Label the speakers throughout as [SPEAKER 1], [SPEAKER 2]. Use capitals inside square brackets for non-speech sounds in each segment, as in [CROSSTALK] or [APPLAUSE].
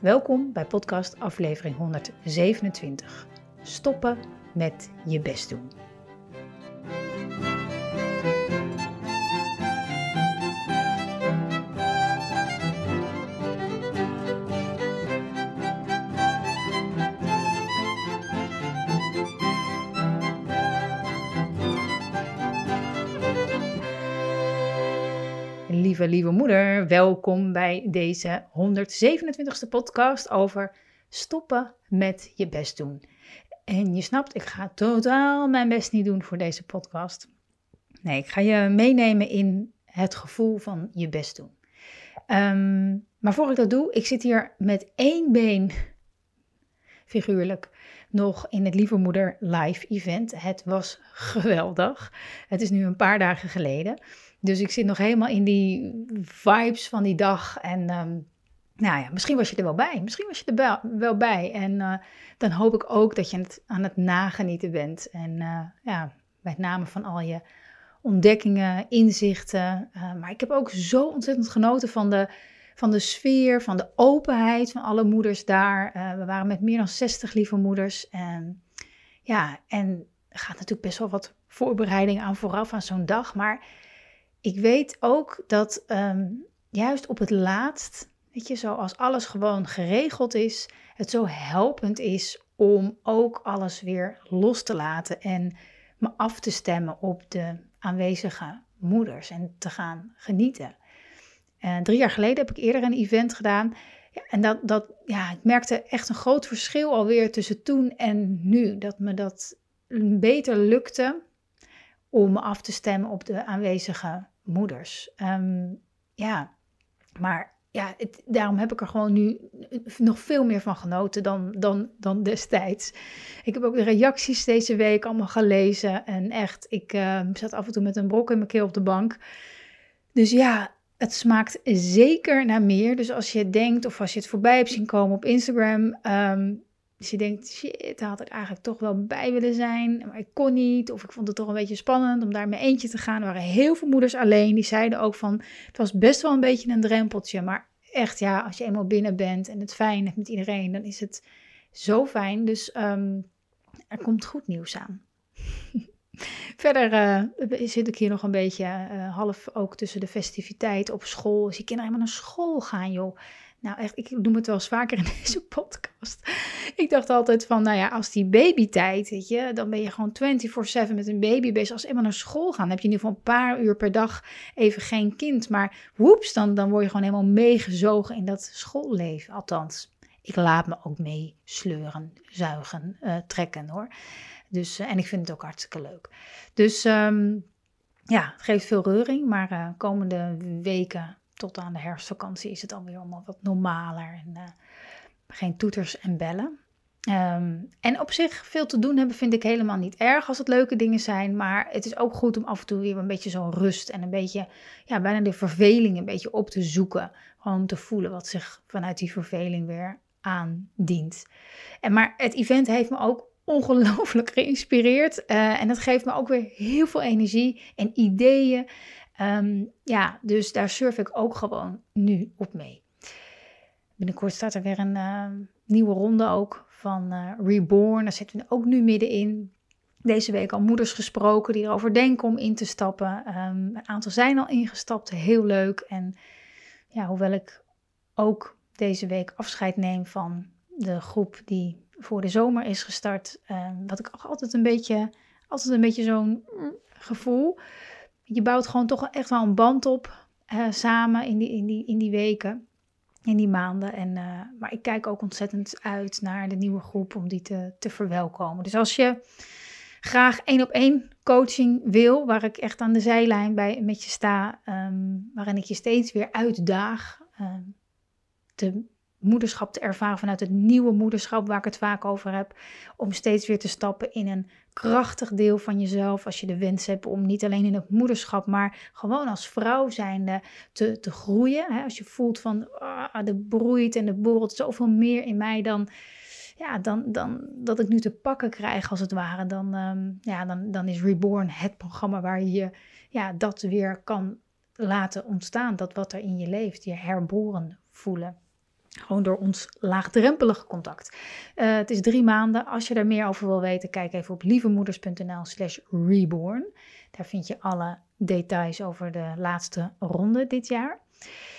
[SPEAKER 1] Welkom bij podcast aflevering 127. Stoppen met je best doen. Lieve, moeder. Welkom bij deze 127ste podcast over stoppen met je best doen. En je snapt, ik ga totaal mijn best niet doen voor deze podcast. Nee, ik ga je meenemen in het gevoel van je best doen. Ehm, maar voor ik dat doe, ik zit hier met één been, figuurlijk, nog in het Lieve Moeder live event. Het was geweldig. Het is nu een paar dagen geleden. Dus ik zit nog helemaal in die vibes van die dag. En um, nou ja, misschien was je er wel bij. Misschien was je er wel bij. En uh, dan hoop ik ook dat je het aan het nagenieten bent. En uh, ja, met name van al je ontdekkingen, inzichten. Uh, maar ik heb ook zo ontzettend genoten van de, van de sfeer, van de openheid van alle moeders daar. we waren met meer dan 60 lieve moeders. En ja, en er gaat natuurlijk best wel wat voorbereiding aan vooraf aan zo'n dag. Maar ik weet ook dat um, juist op het laatst, weet je, zoals alles gewoon geregeld is, het zo helpend is om ook alles weer los te laten en me af te stemmen op de aanwezige moeders en te gaan genieten. En drie jaar geleden heb ik eerder een event gedaan. Ja, en dat, dat, ja, ik merkte echt een groot verschil alweer tussen toen en nu. Dat me dat beter lukte om af te stemmen op de aanwezige moeders. Ehm, ja, maar ja, het, daarom heb ik er gewoon nu nog veel meer van genoten dan, dan, dan destijds. Ik heb ook de reacties deze week allemaal gelezen. En echt, ik uh, zat af en toe met een brok in mijn keel op de bank. Dus ja, het smaakt zeker naar meer. Dus als je denkt, of als je het voorbij hebt zien komen op Instagram, ehm, dus je denkt, shit, daar had ik eigenlijk toch wel bij willen zijn, maar ik kon niet. Of ik vond het toch een beetje spannend om daar met eentje te gaan. Er waren heel veel moeders alleen, die zeiden ook van, het was best wel een beetje een drempeltje. Maar echt, ja, als je eenmaal binnen bent en het fijn hebt met iedereen, dan is het zo fijn. Dus um, er komt goed nieuws aan. [LAUGHS] Verder uh, zit ik hier nog een beetje uh, half ook tussen de festiviteit op school. Je kinderen helemaal naar school gaan, joh. Nou, echt, ik noem het wel eens vaker in [LAUGHS] deze podcast. Ik dacht altijd van, nou ja, als die babytijd, weet dan ben je gewoon 24/7 met een baby bezig. Als ze eenmaal naar school gaan, heb je in ieder geval een paar uur per dag even geen kind. Maar woeps, dan, dan word je gewoon helemaal meegezogen in dat schoolleven. Althans, ik laat me ook mee sleuren, zuigen, uh, trekken hoor. Dus, uh, en ik vind het ook hartstikke leuk. Dus um, ja, het geeft veel reuring, maar uh, komende weken tot aan de herfstvakantie is het alweer allemaal wat normaler. En uh, geen toeters en bellen. Um, en op zich veel te doen hebben vind ik helemaal niet erg als het leuke dingen zijn. Maar het is ook goed om af en toe weer een beetje zo'n rust en een beetje, ja, bijna de verveling een beetje op te zoeken. Gewoon te voelen wat zich vanuit die verveling weer aandient. En maar het event heeft me ook ongelooflijk [LAUGHS] geïnspireerd. Uh, en dat geeft me ook weer heel veel energie en ideeën. Um, ja, dus daar surf ik ook gewoon nu op mee. Binnenkort staat er weer een uh, nieuwe ronde ook van uh, Reborn. Daar zitten we ook nu middenin. Deze week al moeders gesproken die erover denken om in te stappen. Um, een aantal zijn al ingestapt, heel leuk. En ja, hoewel ik ook deze week afscheid neem van de groep die voor de zomer is gestart, um, had ik altijd een beetje, altijd een beetje zo'n mm, gevoel je bouwt gewoon toch echt wel een band op uh, samen in die, in, die, in die weken, in die maanden. En, uh, maar ik kijk ook ontzettend uit naar de nieuwe groep om die te, te verwelkomen. Dus als je graag één op één coaching wil, waar ik echt aan de zijlijn bij met je sta, um, waarin ik je steeds weer uitdaag um, te moederschap te ervaren, vanuit het nieuwe moederschap waar ik het vaak over heb. Om steeds weer te stappen in een krachtig deel van jezelf. Als je de wens hebt om niet alleen in het moederschap, maar gewoon als vrouw zijnde te, te groeien. Hè? Als je voelt van ah, de broeit en de borrelt zoveel meer in mij dan, ja, dan, dan dat ik nu te pakken krijg als het ware. Dan, um, ja, dan, dan is Reborn het programma waar je ja, dat weer kan laten ontstaan. Dat wat er in je leeft, je herboren voelen. Gewoon door ons laagdrempelige contact. Uh, het is drie maanden. Als je er meer over wil weten, kijk even op lievemoeders.nl slash reborn. Daar vind je alle details over de laatste ronde dit jaar.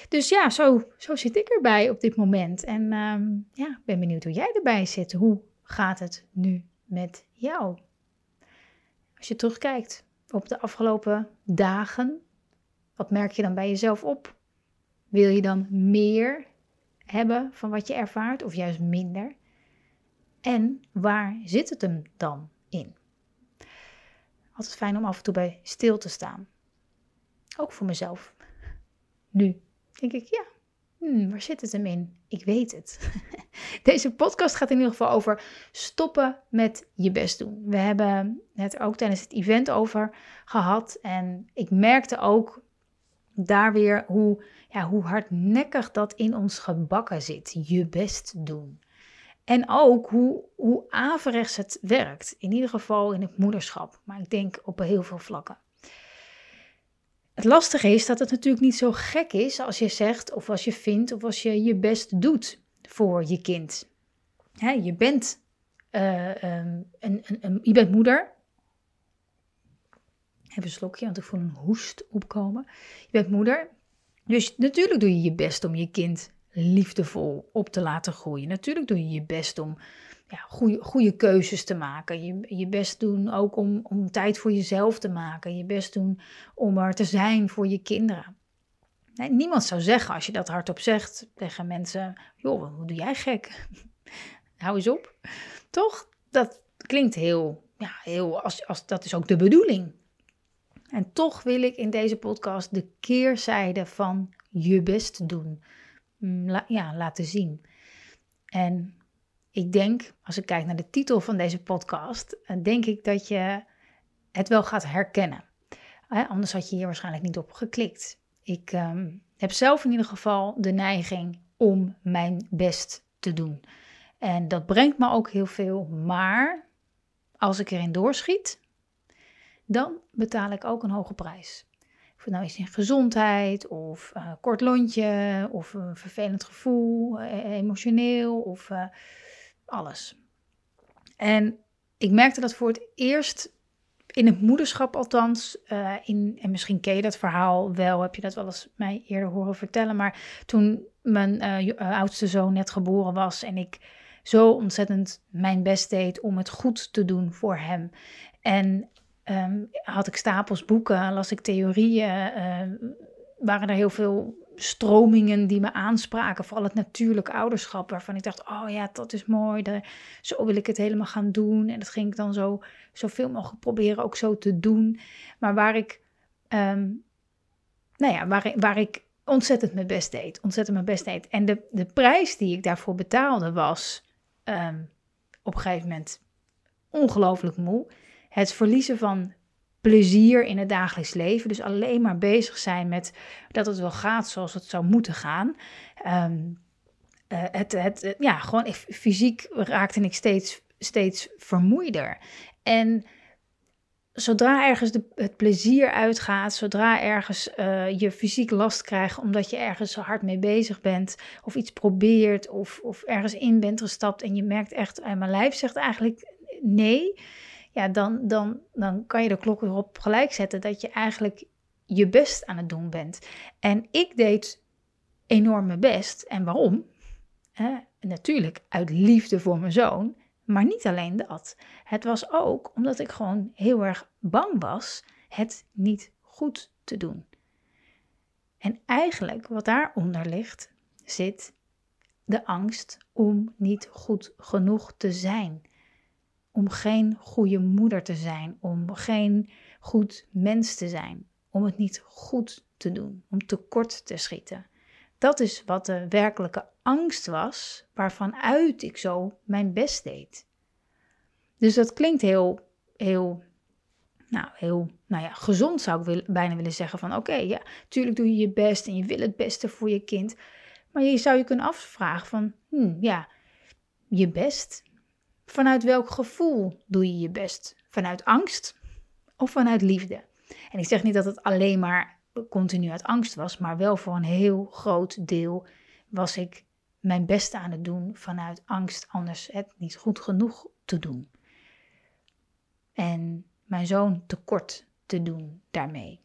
[SPEAKER 1] Dus ja, zo, zo zit ik erbij op dit moment. En um, ja, ben benieuwd hoe jij erbij zit. Hoe gaat het nu met jou? Als je terugkijkt op de afgelopen dagen, wat merk je dan bij jezelf op? Wil je dan meer hebben van wat je ervaart of juist minder? En waar zit het hem dan in? Altijd fijn om af en toe bij stil te staan. Ook voor mezelf. Nu denk ik, ja, hmm, waar zit het hem in? Ik weet het. [LAUGHS] Deze podcast gaat in ieder geval over stoppen met je best doen. We hebben het ook tijdens het event over gehad. En ik merkte ook daar weer hoe, ja, hoe hardnekkig dat in ons gebakken zit. Je best doen. En ook hoe, hoe averechts het werkt. In ieder geval in het moederschap. Maar ik denk op heel veel vlakken. Het lastige is dat het natuurlijk niet zo gek is als je zegt of als je vindt of als je je best doet voor je kind. je, bent, uh, een, een, een, je bent moeder, Even een slokje, want ik voel een hoest opkomen. Je bent moeder, dus natuurlijk doe je je best om je kind liefdevol op te laten groeien. Natuurlijk doe je je best om ja, goede, goede keuzes te maken. Je, je best doen ook om, om tijd voor jezelf te maken. Je best doen om er te zijn voor je kinderen. Nee, niemand zou zeggen, als je dat hardop zegt tegen mensen: joh, hoe doe jij gek? [LAUGHS] Hou eens op. Toch? Dat klinkt heel, ja, heel als, als, dat is ook de bedoeling. En toch wil ik in deze podcast de keerzijde van je best doen mm, ja, laten zien. En ik denk, als ik kijk naar de titel van deze podcast, denk ik dat je het wel gaat herkennen. anders had je hier waarschijnlijk niet op geklikt. Ik ehm, heb zelf in ieder geval de neiging om mijn best te doen. En dat brengt me ook heel veel. Maar als ik erin doorschiet, dan betaal ik ook een hoge prijs. Of het nou is in gezondheid, of uh, kort lontje, of een vervelend gevoel, eh, emotioneel, of alles. En ik merkte dat voor het eerst in het moederschap althans, in, en misschien ken je dat verhaal wel, heb je dat wel eens mij eerder horen vertellen, maar toen mijn oudste zoon net geboren was en ik zo ontzettend mijn best deed om het goed te doen voor hem. En um, had ik stapels boeken, las ik theorieën, uh, waren er heel veel stromingen die me aanspraken, vooral het natuurlijk ouderschap, waarvan ik dacht, oh ja, dat is mooi, zo wil ik het helemaal gaan doen. En dat ging ik dan zo, zoveel mogelijk proberen ook zo te doen. Maar waar ik, um, nou ja, waar, waar ik ontzettend mijn best deed, ontzettend mijn best deed. En de, de prijs die ik daarvoor betaalde was op een gegeven moment ongelooflijk moe het verliezen van plezier in het dagelijks leven. Dus alleen maar bezig zijn met dat het wel gaat zoals het zou moeten gaan. Um, uh, het, het, ja, gewoon fysiek raakte ik steeds, steeds vermoeider. En zodra ergens de, het plezier uitgaat, zodra ergens uh, je fysiek last krijgt omdat je ergens zo hard mee bezig bent, of iets probeert, of, of ergens in bent gestapt en je merkt echt, en mijn lijf zegt eigenlijk nee, ja, dan, dan, dan kan je de klok erop gelijk zetten dat je eigenlijk je best aan het doen bent. En ik deed enorm mijn best. En waarom? natuurlijk uit liefde voor mijn zoon, maar niet alleen dat. Het was ook omdat ik gewoon heel erg bang was het niet goed te doen. En eigenlijk wat daaronder ligt, zit de angst om niet goed genoeg te zijn om geen goede moeder te zijn, om geen goed mens te zijn, om het niet goed te doen, om tekort te schieten. Dat is wat de werkelijke angst was, waarvan uit ik zo mijn best deed. Dus dat klinkt heel, heel, nou, heel, nou ja, gezond zou ik bijna willen zeggen. Van oké, ja, tuurlijk doe je je best en je wil het beste voor je kind. Maar je zou je kunnen afvragen van, hmm, ja, je best. Vanuit welk gevoel doe je je best? Vanuit angst of vanuit liefde? En ik zeg niet dat het alleen maar continu uit angst was, maar wel voor een heel groot deel was ik mijn beste aan het doen vanuit angst anders het niet goed genoeg te doen. En mijn zoon tekort te doen daarmee.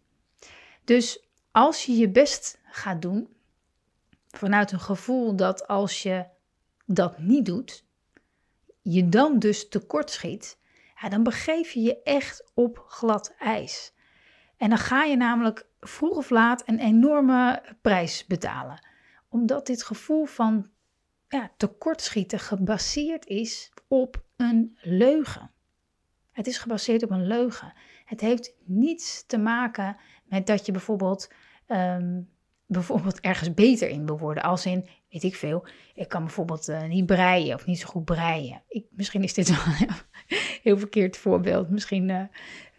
[SPEAKER 1] Dus als je je best gaat doen, vanuit een gevoel dat als je dat niet doet, je dan dus tekort schiet, ja, dan begeef je je echt op glad ijs. En dan ga je namelijk vroeg of laat een enorme prijs betalen. Omdat dit gevoel van ja, tekortschieten gebaseerd is op een leugen. Het is gebaseerd op een leugen. Het heeft niets te maken met dat je bijvoorbeeld, um, bijvoorbeeld ergens beter in wil worden. Als in, weet ik veel, ik kan bijvoorbeeld uh, niet breien of niet zo goed breien. Ik, misschien is dit [LAUGHS] wel een heel verkeerd voorbeeld. Misschien uh,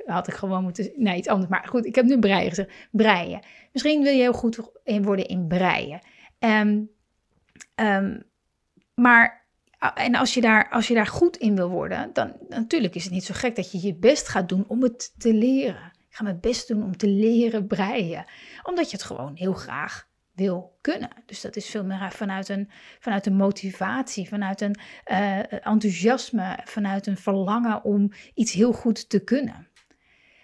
[SPEAKER 1] had ik gewoon moeten, nee iets anders. Maar goed, ik heb nu breien gezegd. Breien. Misschien wil je heel goed worden in breien. Um, maar en als je, daar, als je daar goed in wil worden, dan natuurlijk is het niet zo gek dat je je best gaat doen om het te leren. Ik ga mijn best doen om te leren breien. Omdat je het gewoon heel graag wil kunnen. Dus dat is veel meer vanuit een, vanuit een motivatie, vanuit een uh, enthousiasme, vanuit een verlangen om iets heel goed te kunnen.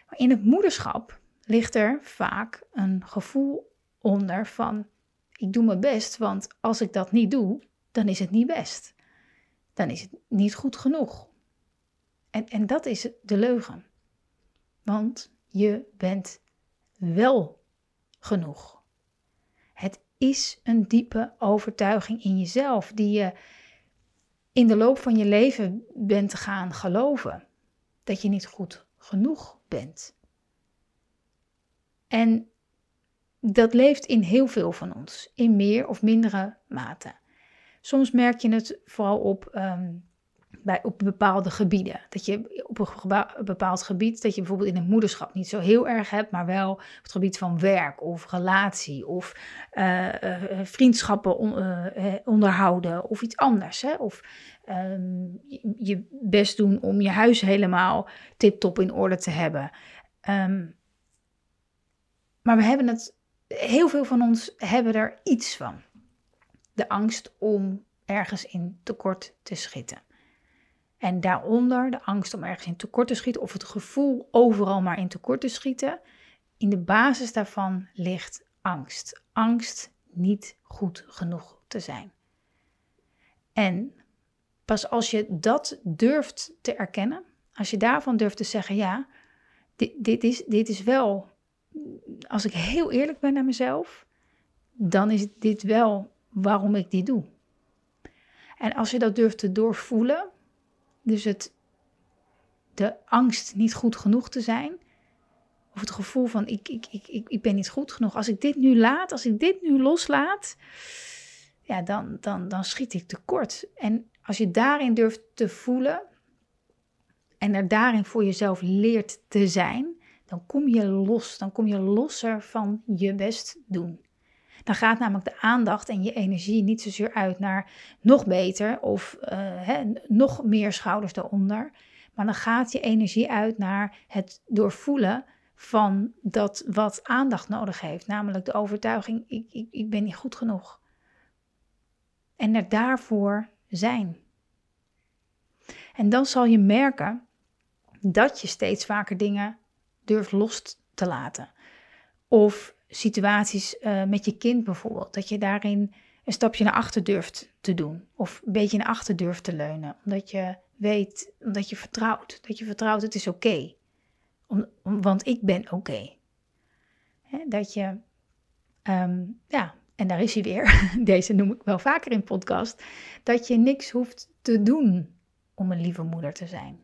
[SPEAKER 1] Maar in het moederschap ligt er vaak een gevoel onder van ik doe mijn best, want als ik dat niet doe, dan is het niet best. Dan is het niet goed genoeg. En, en dat is de leugen. Want je bent wel genoeg. Is een diepe overtuiging in jezelf die je in de loop van je leven bent gaan geloven. Dat je niet goed genoeg bent. En dat leeft in heel veel van ons, in meer of mindere mate. Soms merk je het vooral op, um, bij, op bepaalde gebieden. Dat je op een bepaald gebied, dat je bijvoorbeeld in het moederschap niet zo heel erg hebt, maar wel op het gebied van werk of relatie of uh, uh, vriendschappen on, uh, onderhouden of iets anders. Hè? Of um, je, best doen om je huis helemaal tip-top in orde te hebben. Um, maar we hebben het, heel veel van ons hebben er iets van de angst om ergens in tekort te schieten. En daaronder de angst om ergens in tekort te schieten, of het gevoel overal maar in tekort te schieten. In de basis daarvan ligt angst. Angst niet goed genoeg te zijn. En pas als je dat durft te erkennen, als je daarvan durft te zeggen: ja, dit, dit, is, dit is wel, als ik heel eerlijk ben naar mezelf, dan is dit wel waarom ik dit doe. En als je dat durft te doorvoelen, dus het, de angst niet goed genoeg te zijn, of het gevoel van ik, ik, ik, ik, ik ben niet goed genoeg. Als ik dit nu laat, als ik dit nu loslaat, ja, dan, dan, dan schiet ik tekort. En als je daarin durft te voelen en er daarin voor jezelf leert te zijn, dan kom je los. Dan kom je losser van je best doen. Dan gaat namelijk de aandacht en je energie niet zozeer uit naar nog beter of uh, nog meer schouders eronder. Maar dan gaat je energie uit naar het doorvoelen van dat wat aandacht nodig heeft. Namelijk de overtuiging, ik, ik, ik ben niet goed genoeg. En er daarvoor zijn. En dan zal je merken dat je steeds vaker dingen durft los te laten. Of situaties uh, met je kind bijvoorbeeld. Dat je daarin een stapje naar achter durft te doen. Of een beetje naar achter durft te leunen. Omdat je weet, omdat je vertrouwt. Dat je vertrouwt, het is oké. Om, want ik ben oké. Dat je, um, ja, en daar is hij weer. [LAUGHS] Deze noem ik wel vaker in podcast. Dat je niks hoeft te doen om een lieve moeder te zijn.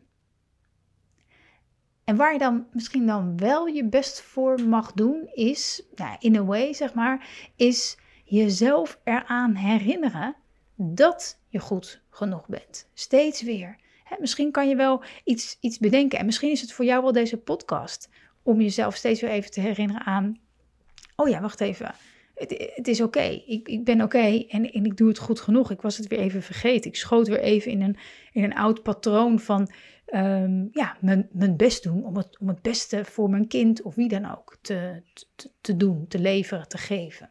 [SPEAKER 1] En waar je dan misschien dan wel je best voor mag doen, is, nou, in a way zeg maar, is jezelf eraan herinneren dat je goed genoeg bent. Steeds weer. misschien kan je wel iets, iets bedenken. En misschien is het voor jou wel deze podcast. Om jezelf steeds weer even te herinneren aan. Oh ja, wacht even. Het, het is oké. Ik, ik ben oké en, en ik doe het goed genoeg. Ik was het weer even vergeten. Ik schoot weer even in een, in een oud patroon van um, ja, mijn, mijn best doen. Om het, om het beste voor mijn kind of wie dan ook te, te doen, te leveren, te geven.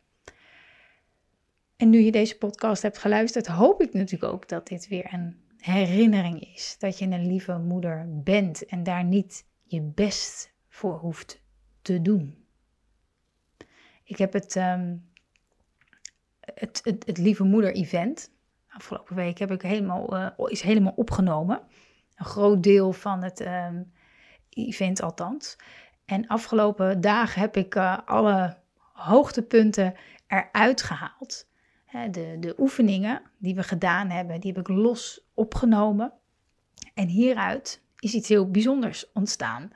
[SPEAKER 1] En nu je deze podcast hebt geluisterd, hoop ik natuurlijk ook dat dit weer een herinnering is. Dat je een lieve moeder bent en daar niet je best voor hoeft te doen. Ik heb het, um, het, het, het, Lieve Moeder event. Afgelopen week heb ik helemaal, uh, is helemaal opgenomen. Een groot deel van het um, event althans. En afgelopen dagen heb ik uh, alle hoogtepunten eruit gehaald. De, de oefeningen die we gedaan hebben, die heb ik los opgenomen. En hieruit is iets heel bijzonders ontstaan.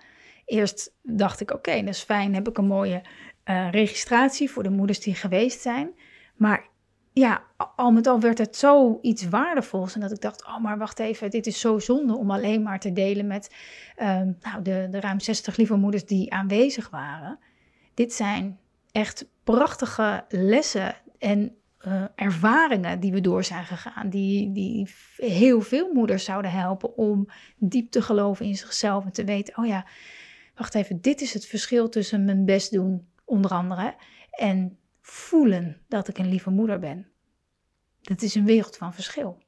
[SPEAKER 1] Eerst dacht ik, oké, dat is fijn, heb ik een mooie uh, registratie voor de moeders die geweest zijn. Maar ja, al met al werd het zo iets waardevols. En dat ik dacht, oh, maar wacht even, dit is zo zonde om alleen maar te delen met ehm, nou, de, de ruim 60 lieve moeders die aanwezig waren. Dit zijn echt prachtige lessen en uh, ervaringen die we door zijn gegaan, die, die heel veel moeders zouden helpen om diep te geloven in zichzelf en te weten, oh ja, wacht even, dit is het verschil tussen mijn best doen, onder andere, en voelen dat ik een lieve moeder ben. Dat is een wereld van verschil.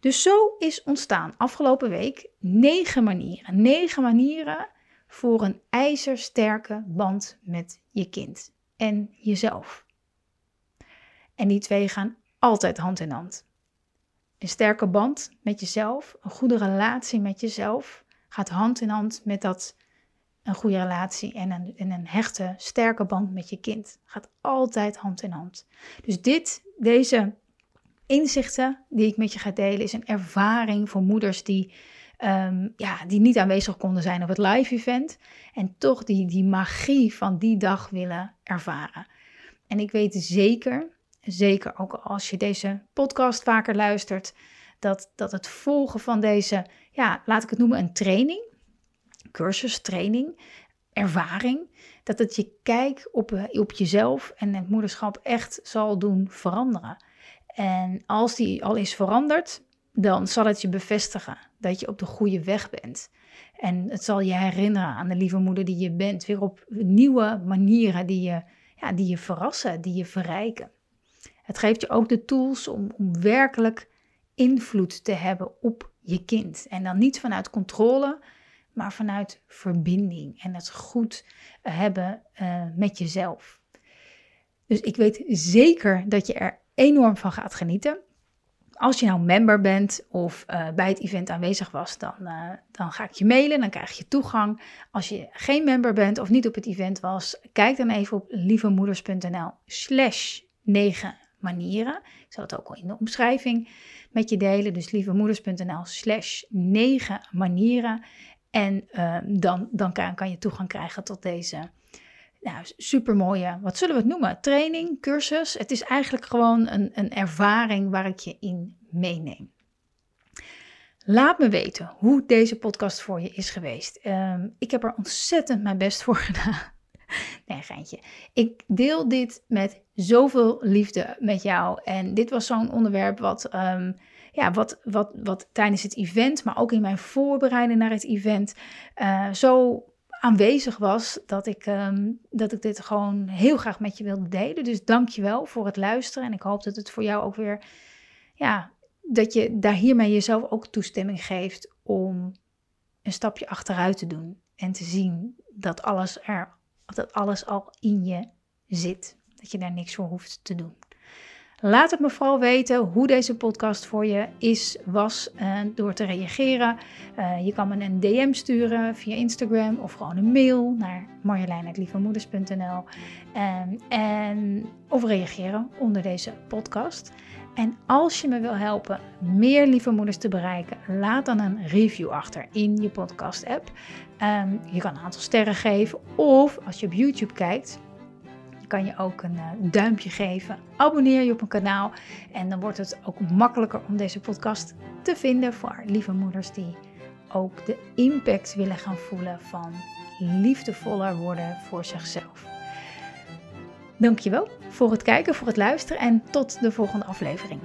[SPEAKER 1] Dus zo is ontstaan afgelopen week negen manieren. Negen manieren voor een ijzersterke band met je kind en jezelf. En die twee gaan altijd hand in hand. Een sterke band met jezelf, een goede relatie met jezelf, gaat hand in hand met dat een goede relatie en een, en een hechte, sterke band met je kind. Gaat altijd hand in hand. Dus dit, deze inzichten die ik met je ga delen, is een ervaring voor moeders die, um, ja, die niet aanwezig konden zijn op het live event. En toch die, die magie van die dag willen ervaren. En ik weet zeker zeker ook als je deze podcast vaker luistert, dat, dat het volgen van deze, ja, laat ik het noemen, een training, cursus, training, ervaring, dat het je kijk op, eh, op jezelf en het moederschap echt zal doen veranderen. En als die al is veranderd, dan zal het je bevestigen dat je op de goede weg bent. En het zal je herinneren aan de lieve moeder die je bent, weer op nieuwe manieren die je, ja, die je verrassen, die je verrijken. Het geeft je ook de tools om, om werkelijk invloed te hebben op je kind. En dan niet vanuit controle, maar vanuit verbinding en het goed hebben uh, met jezelf. Dus ik weet zeker dat je er enorm van gaat genieten. Als je nou member bent of uh, bij het event aanwezig was, dan, dan ga ik je mailen, dan krijg je toegang. Als je geen member bent of niet op het event was, kijk dan even op lievemoeders.nl slash 9 manieren. Ik zal het ook al in de omschrijving met je delen. Dus lievemoeders.nl slash 9 manieren. En uh, dan, dan kan, je toegang krijgen tot deze nou, super mooie, wat zullen we het noemen? Training, cursus. Het is eigenlijk gewoon een, een ervaring waar ik je in meeneem. Laat me weten hoe deze podcast voor je is geweest. Um, ik heb er ontzettend mijn best voor [LAUGHS] gedaan. Nee, geintje. Ik deel dit met zoveel liefde met jou. En dit was zo'n onderwerp wat, ehm, ja, wat, wat, wat tijdens het event, maar ook in mijn voorbereiding naar het event, uh, zo aanwezig was dat ik, ehm, dat ik dit gewoon heel graag met je wilde delen. Dus dank je wel voor het luisteren. En ik hoop dat het voor jou ook weer, ja, dat je daar hiermee jezelf ook toestemming geeft om een stapje achteruit te doen. En te zien dat alles er dat alles al in je zit. Dat je daar niks voor hoeft te doen. Laat het me vooral weten hoe deze podcast voor je is, was, uh, door te reageren. Uh, je kan me een DM sturen via Instagram of gewoon een mail naar marjolein.lievemoeders.nl um, en of reageren onder deze podcast. En als je me wil helpen meer lieve moeders te bereiken, laat dan een review achter in je podcast-app. Um, je kan een aantal sterren geven of als je op YouTube kijkt, Kan je ook een duimpje geven. Abonneer je op mijn kanaal. En dan wordt het ook makkelijker om deze podcast te vinden voor lieve moeders die ook de impact willen gaan voelen van liefdevoller worden voor zichzelf. Dankjewel voor het kijken, voor het luisteren en tot de volgende aflevering.